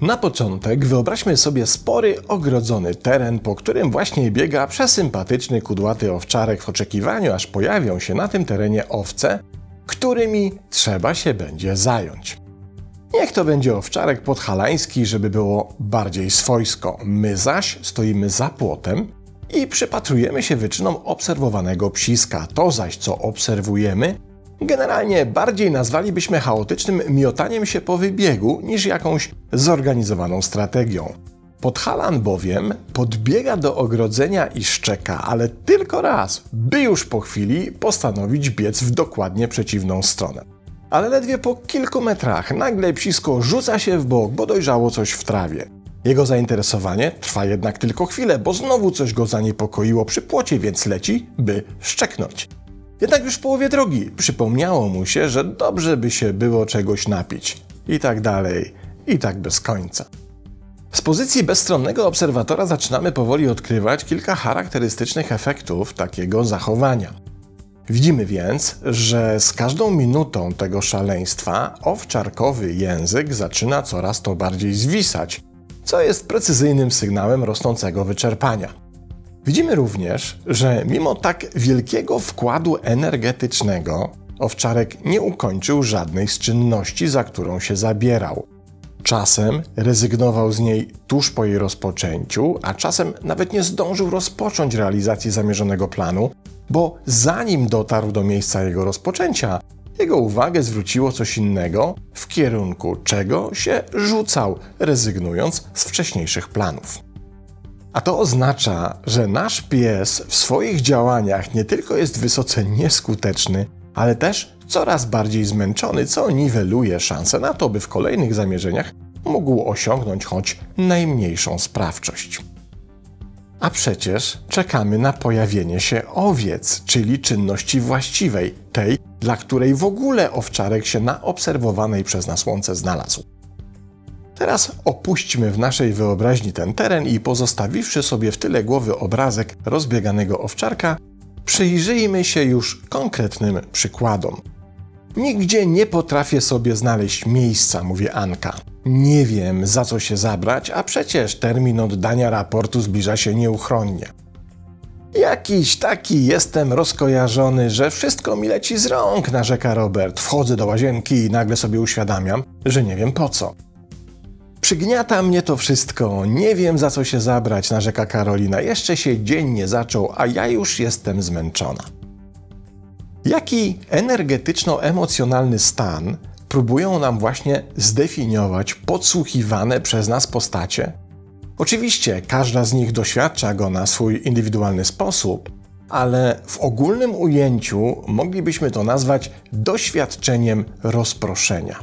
Na początek wyobraźmy sobie spory, ogrodzony teren, po którym właśnie biega przesympatyczny kudłaty owczarek w oczekiwaniu, aż pojawią się na tym terenie owce, którymi trzeba się będzie zająć. Niech to będzie owczarek podhalański, żeby było bardziej swojsko. My zaś stoimy za płotem i przypatrujemy się wyczynom obserwowanego psiska. To zaś, co obserwujemy, generalnie bardziej nazwalibyśmy chaotycznym miotaniem się po wybiegu niż jakąś zorganizowaną strategią. Podhalan bowiem podbiega do ogrodzenia i szczeka, ale tylko raz, by już po chwili postanowić biec w dokładnie przeciwną stronę. Ale ledwie po kilku metrach nagle psisko rzuca się w bok, bo dojrzało coś w trawie. Jego zainteresowanie trwa jednak tylko chwilę, bo znowu coś go zaniepokoiło przy płocie, więc leci, by szczeknąć. Jednak już w połowie drogi przypomniało mu się, że dobrze by się było czegoś napić. I tak dalej, i tak bez końca. Z pozycji bezstronnego obserwatora zaczynamy powoli odkrywać kilka charakterystycznych efektów takiego zachowania. Widzimy więc, że z każdą minutą tego szaleństwa owczarkowy język zaczyna coraz to bardziej zwisać, co jest precyzyjnym sygnałem rosnącego wyczerpania. Widzimy również, że mimo tak wielkiego wkładu energetycznego, owczarek nie ukończył żadnej z czynności, za którą się zabierał. Czasem rezygnował z niej tuż po jej rozpoczęciu, a czasem nawet nie zdążył rozpocząć realizacji zamierzonego planu, bo zanim dotarł do miejsca jego rozpoczęcia, jego uwagę zwróciło coś innego, w kierunku czego się rzucał, rezygnując z wcześniejszych planów. A to oznacza, że nasz pies w swoich działaniach nie tylko jest wysoce nieskuteczny, ale też coraz bardziej zmęczony, co niweluje szanse na to, by w kolejnych zamierzeniach mógł osiągnąć choć najmniejszą sprawczość. A przecież czekamy na pojawienie się owiec, czyli czynności właściwej, tej, dla której w ogóle owczarek się na obserwowanej przez nas łące znalazł. Teraz opuśćmy w naszej wyobraźni ten teren i pozostawiwszy sobie w tyle głowy obrazek rozbieganego owczarka, przyjrzyjmy się już konkretnym przykładom. Nigdzie nie potrafię sobie znaleźć miejsca, mówi Anka. Nie wiem, za co się zabrać, a przecież termin oddania raportu zbliża się nieuchronnie. Jakiś taki jestem rozkojarzony, że wszystko mi leci z rąk, narzeka Robert. Wchodzę do łazienki i nagle sobie uświadamiam, że nie wiem po co. Przygniata mnie to wszystko, nie wiem za co się zabrać, narzeka Karolina. Jeszcze się dzień nie zaczął, a ja już jestem zmęczona. Jaki energetyczno-emocjonalny stan próbują nam właśnie zdefiniować podsłuchiwane przez nas postacie? Oczywiście każda z nich doświadcza go na swój indywidualny sposób, ale w ogólnym ujęciu moglibyśmy to nazwać doświadczeniem rozproszenia.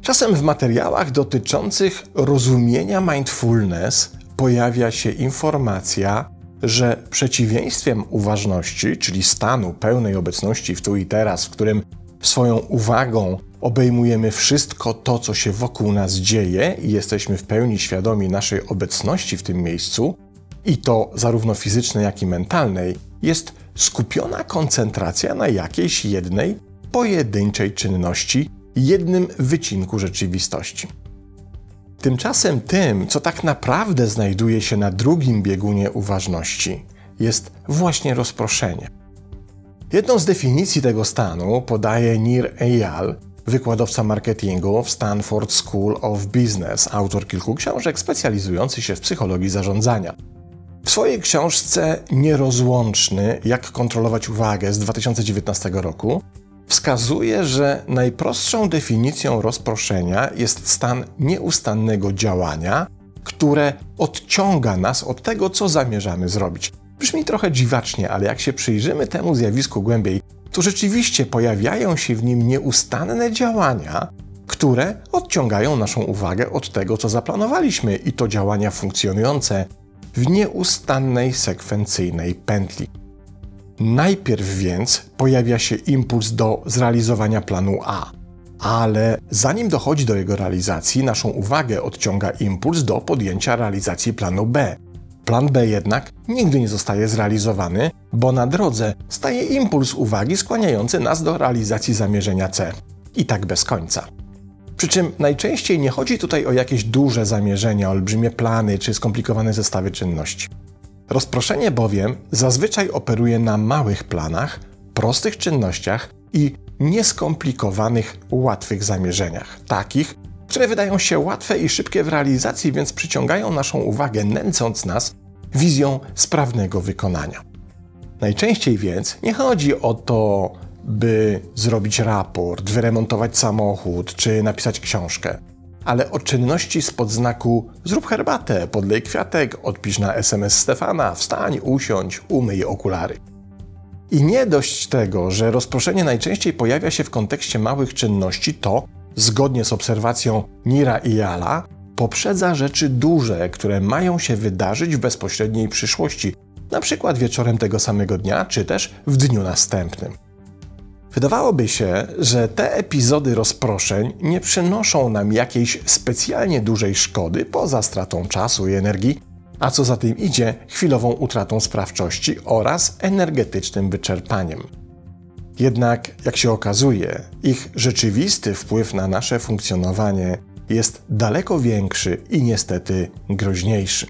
Czasem w materiałach dotyczących rozumienia mindfulness pojawia się informacja, że przeciwieństwem uważności, czyli stanu pełnej obecności w tu i teraz, w którym swoją uwagą obejmujemy wszystko to, co się wokół nas dzieje i jesteśmy w pełni świadomi naszej obecności w tym miejscu, i to zarówno fizycznej, jak i mentalnej, jest skupiona koncentracja na jakiejś jednej, pojedynczej czynności, jednym wycinku rzeczywistości. Tymczasem tym, co tak naprawdę znajduje się na drugim biegunie uważności, jest właśnie rozproszenie. Jedną z definicji tego stanu podaje Nir Eyal, wykładowca marketingu w Stanford School of Business, autor kilku książek specjalizujący się w psychologii zarządzania. W swojej książce Nierozłączny Jak kontrolować uwagę z 2019 roku wskazuje, że najprostszą definicją rozproszenia jest stan nieustannego działania, które odciąga nas od tego, co zamierzamy zrobić. Brzmi trochę dziwacznie, ale jak się przyjrzymy temu zjawisku głębiej, to rzeczywiście pojawiają się w nim nieustanne działania, które odciągają naszą uwagę od tego, co zaplanowaliśmy, i to działania funkcjonujące w nieustannej sekwencyjnej pętli. Najpierw więc pojawia się impuls do zrealizowania planu A, ale zanim dochodzi do jego realizacji, naszą uwagę odciąga impuls do podjęcia realizacji planu B. Plan B jednak nigdy nie zostaje zrealizowany, bo na drodze staje impuls uwagi skłaniający nas do realizacji zamierzenia C. I tak bez końca. Przy czym najczęściej nie chodzi tutaj o jakieś duże zamierzenia, olbrzymie plany czy skomplikowane zestawy czynności. Rozproszenie bowiem zazwyczaj operuje na małych planach, prostych czynnościach i nieskomplikowanych, łatwych zamierzeniach, takich, które wydają się łatwe i szybkie w realizacji, więc przyciągają naszą uwagę, nęcąc nas wizją sprawnego wykonania. Najczęściej więc nie chodzi o to, by zrobić raport, wyremontować samochód czy napisać książkę, ale o czynności spod znaku zrób herbatę, podlej kwiatek, odpisz na SMS Stefana, wstań, usiądź, umyj okulary. I nie dość tego, że rozproszenie najczęściej pojawia się w kontekście małych czynności, to, zgodnie z obserwacją Nira i Jala, poprzedza rzeczy duże, które mają się wydarzyć w bezpośredniej przyszłości, na przykład wieczorem tego samego dnia, czy też w dniu następnym. Wydawałoby się, że te epizody rozproszeń nie przynoszą nam jakiejś specjalnie dużej szkody poza stratą czasu i energii, a co za tym idzie, chwilową utratą sprawczości oraz energetycznym wyczerpaniem. Jednak, jak się okazuje, ich rzeczywisty wpływ na nasze funkcjonowanie jest daleko większy i niestety groźniejszy.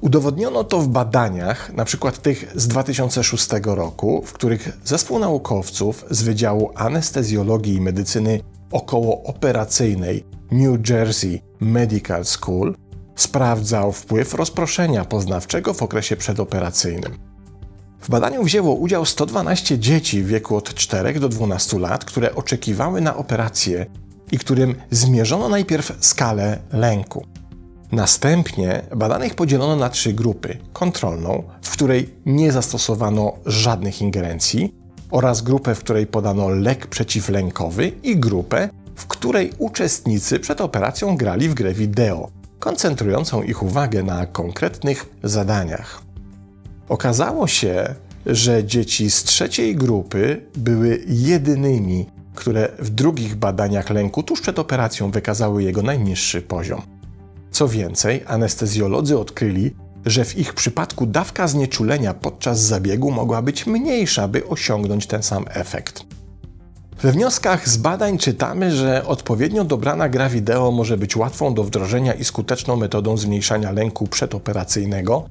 Udowodniono to w badaniach, np. tych z 2006 roku, w których zespół naukowców z Wydziału Anestezjologii i Medycyny Okołooperacyjnej New Jersey Medical School sprawdzał wpływ rozproszenia poznawczego w okresie przedoperacyjnym. W badaniu wzięło udział 112 dzieci w wieku od 4 do 12 lat, które oczekiwały na operację i którym zmierzono najpierw skalę lęku. Następnie badanych podzielono na trzy grupy: kontrolną, w której nie zastosowano żadnych ingerencji, oraz grupę, w której podano lek przeciwlękowy, i grupę, w której uczestnicy przed operacją grali w grę wideo, koncentrującą ich uwagę na konkretnych zadaniach. Okazało się, że dzieci z trzeciej grupy były jedynymi, które w drugich badaniach lęku tuż przed operacją wykazały jego najniższy poziom. Co więcej, anestezjolodzy odkryli, że w ich przypadku dawka znieczulenia podczas zabiegu mogła być mniejsza, by osiągnąć ten sam efekt. We wnioskach z badań czytamy, że odpowiednio dobrana gra wideo może być łatwą do wdrożenia i skuteczną metodą zmniejszania lęku przedoperacyjnego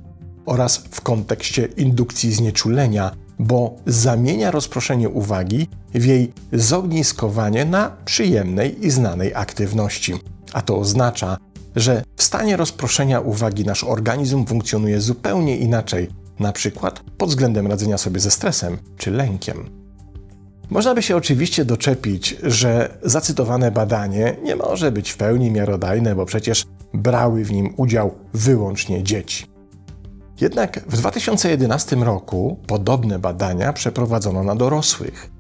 oraz w kontekście indukcji znieczulenia, bo zamienia rozproszenie uwagi w jej zogniskowanie na przyjemnej i znanej aktywności. A to oznacza, że w stanie rozproszenia uwagi nasz organizm funkcjonuje zupełnie inaczej, na przykład pod względem radzenia sobie ze stresem czy lękiem. Można by się oczywiście doczepić, że zacytowane badanie nie może być w pełni miarodajne, bo przecież brały w nim udział wyłącznie dzieci. Jednak w 2011 roku podobne badania przeprowadzono na dorosłych.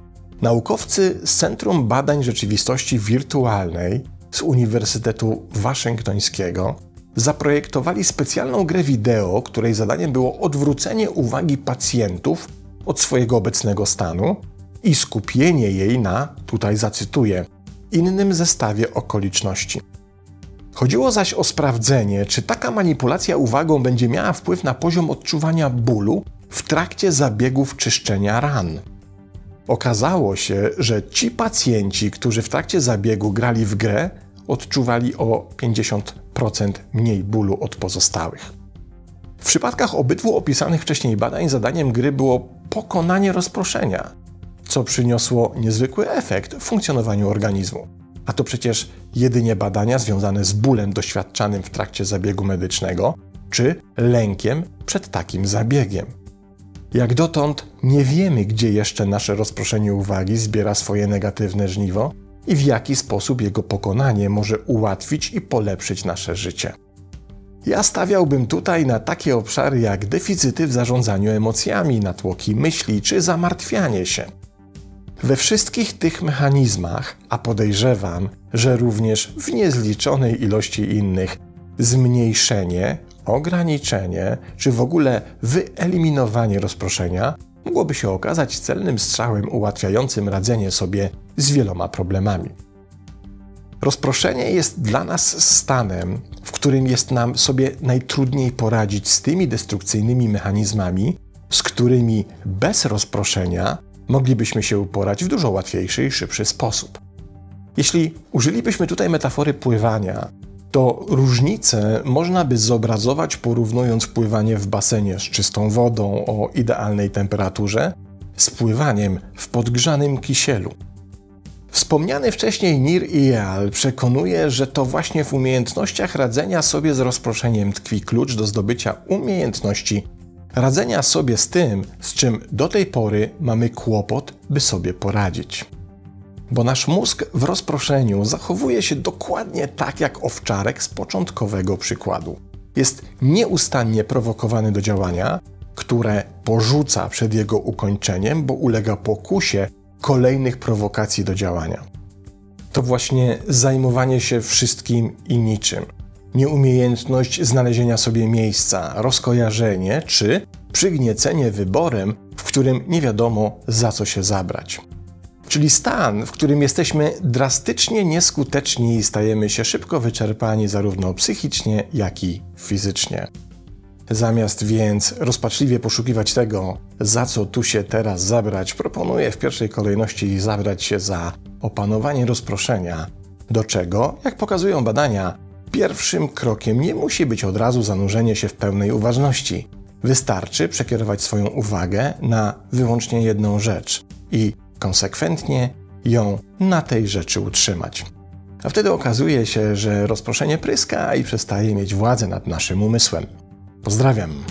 Naukowcy z Centrum Badań Rzeczywistości Wirtualnej z Uniwersytetu Waszyngtońskiego zaprojektowali specjalną grę wideo, której zadaniem było odwrócenie uwagi pacjentów od swojego obecnego stanu i skupienie jej na, tutaj zacytuję, innym zestawie okoliczności. Chodziło zaś o sprawdzenie, czy taka manipulacja uwagą będzie miała wpływ na poziom odczuwania bólu w trakcie zabiegów czyszczenia ran. Okazało się, że ci pacjenci, którzy w trakcie zabiegu grali w grę, odczuwali o 50% mniej bólu od pozostałych. W przypadkach obydwu opisanych wcześniej badań zadaniem gry było pokonanie rozproszenia, co przyniosło niezwykły efekt w funkcjonowaniu organizmu. A to przecież jedynie badania związane z bólem doświadczanym w trakcie zabiegu medycznego czy lękiem przed takim zabiegiem. Jak dotąd nie wiemy, gdzie jeszcze nasze rozproszenie uwagi zbiera swoje negatywne żniwo i w jaki sposób jego pokonanie może ułatwić i polepszyć nasze życie. Ja stawiałbym tutaj na takie obszary jak deficyty w zarządzaniu emocjami, natłoki myśli czy zamartwianie się. We wszystkich tych mechanizmach, a podejrzewam, że również w niezliczonej ilości innych, zmniejszenie, ograniczenie czy w ogóle wyeliminowanie rozproszenia mogłoby się okazać celnym strzałem ułatwiającym radzenie sobie z wieloma problemami. Rozproszenie jest dla nas stanem, w którym jest nam sobie najtrudniej poradzić z tymi destrukcyjnymi mechanizmami, z którymi bez rozproszenia moglibyśmy się uporać w dużo łatwiejszy i szybszy sposób. Jeśli użylibyśmy tutaj metafory pływania, to różnicę można by zobrazować porównując pływanie w basenie z czystą wodą o idealnej temperaturze z pływaniem w podgrzanym kisielu. Wspomniany wcześniej Nir Eyal przekonuje, że to właśnie w umiejętnościach radzenia sobie z rozproszeniem tkwi klucz do zdobycia umiejętności radzenia sobie z tym, z czym do tej pory mamy kłopot, by sobie poradzić. Bo nasz mózg w rozproszeniu zachowuje się dokładnie tak jak owczarek z początkowego przykładu. Jest nieustannie prowokowany do działania, które porzuca przed jego ukończeniem, bo ulega pokusie kolejnych prowokacji do działania. To właśnie zajmowanie się wszystkim i niczym, nieumiejętność znalezienia sobie miejsca, rozkojarzenie czy przygniecenie wyborem, w którym nie wiadomo za co się zabrać. Czyli stan, w którym jesteśmy drastycznie nieskuteczni i stajemy się szybko wyczerpani zarówno psychicznie, jak i fizycznie. Zamiast więc rozpaczliwie poszukiwać tego, za co tu się teraz zabrać, proponuję w pierwszej kolejności zabrać się za opanowanie rozproszenia, do czego, jak pokazują badania, pierwszym krokiem nie musi być od razu zanurzenie się w pełnej uważności. Wystarczy przekierować swoją uwagę na wyłącznie jedną rzecz i konsekwentnie ją na tej rzeczy utrzymać. A wtedy okazuje się, że rozproszenie pryska i przestaje mieć władzę nad naszym umysłem. Pozdrawiam.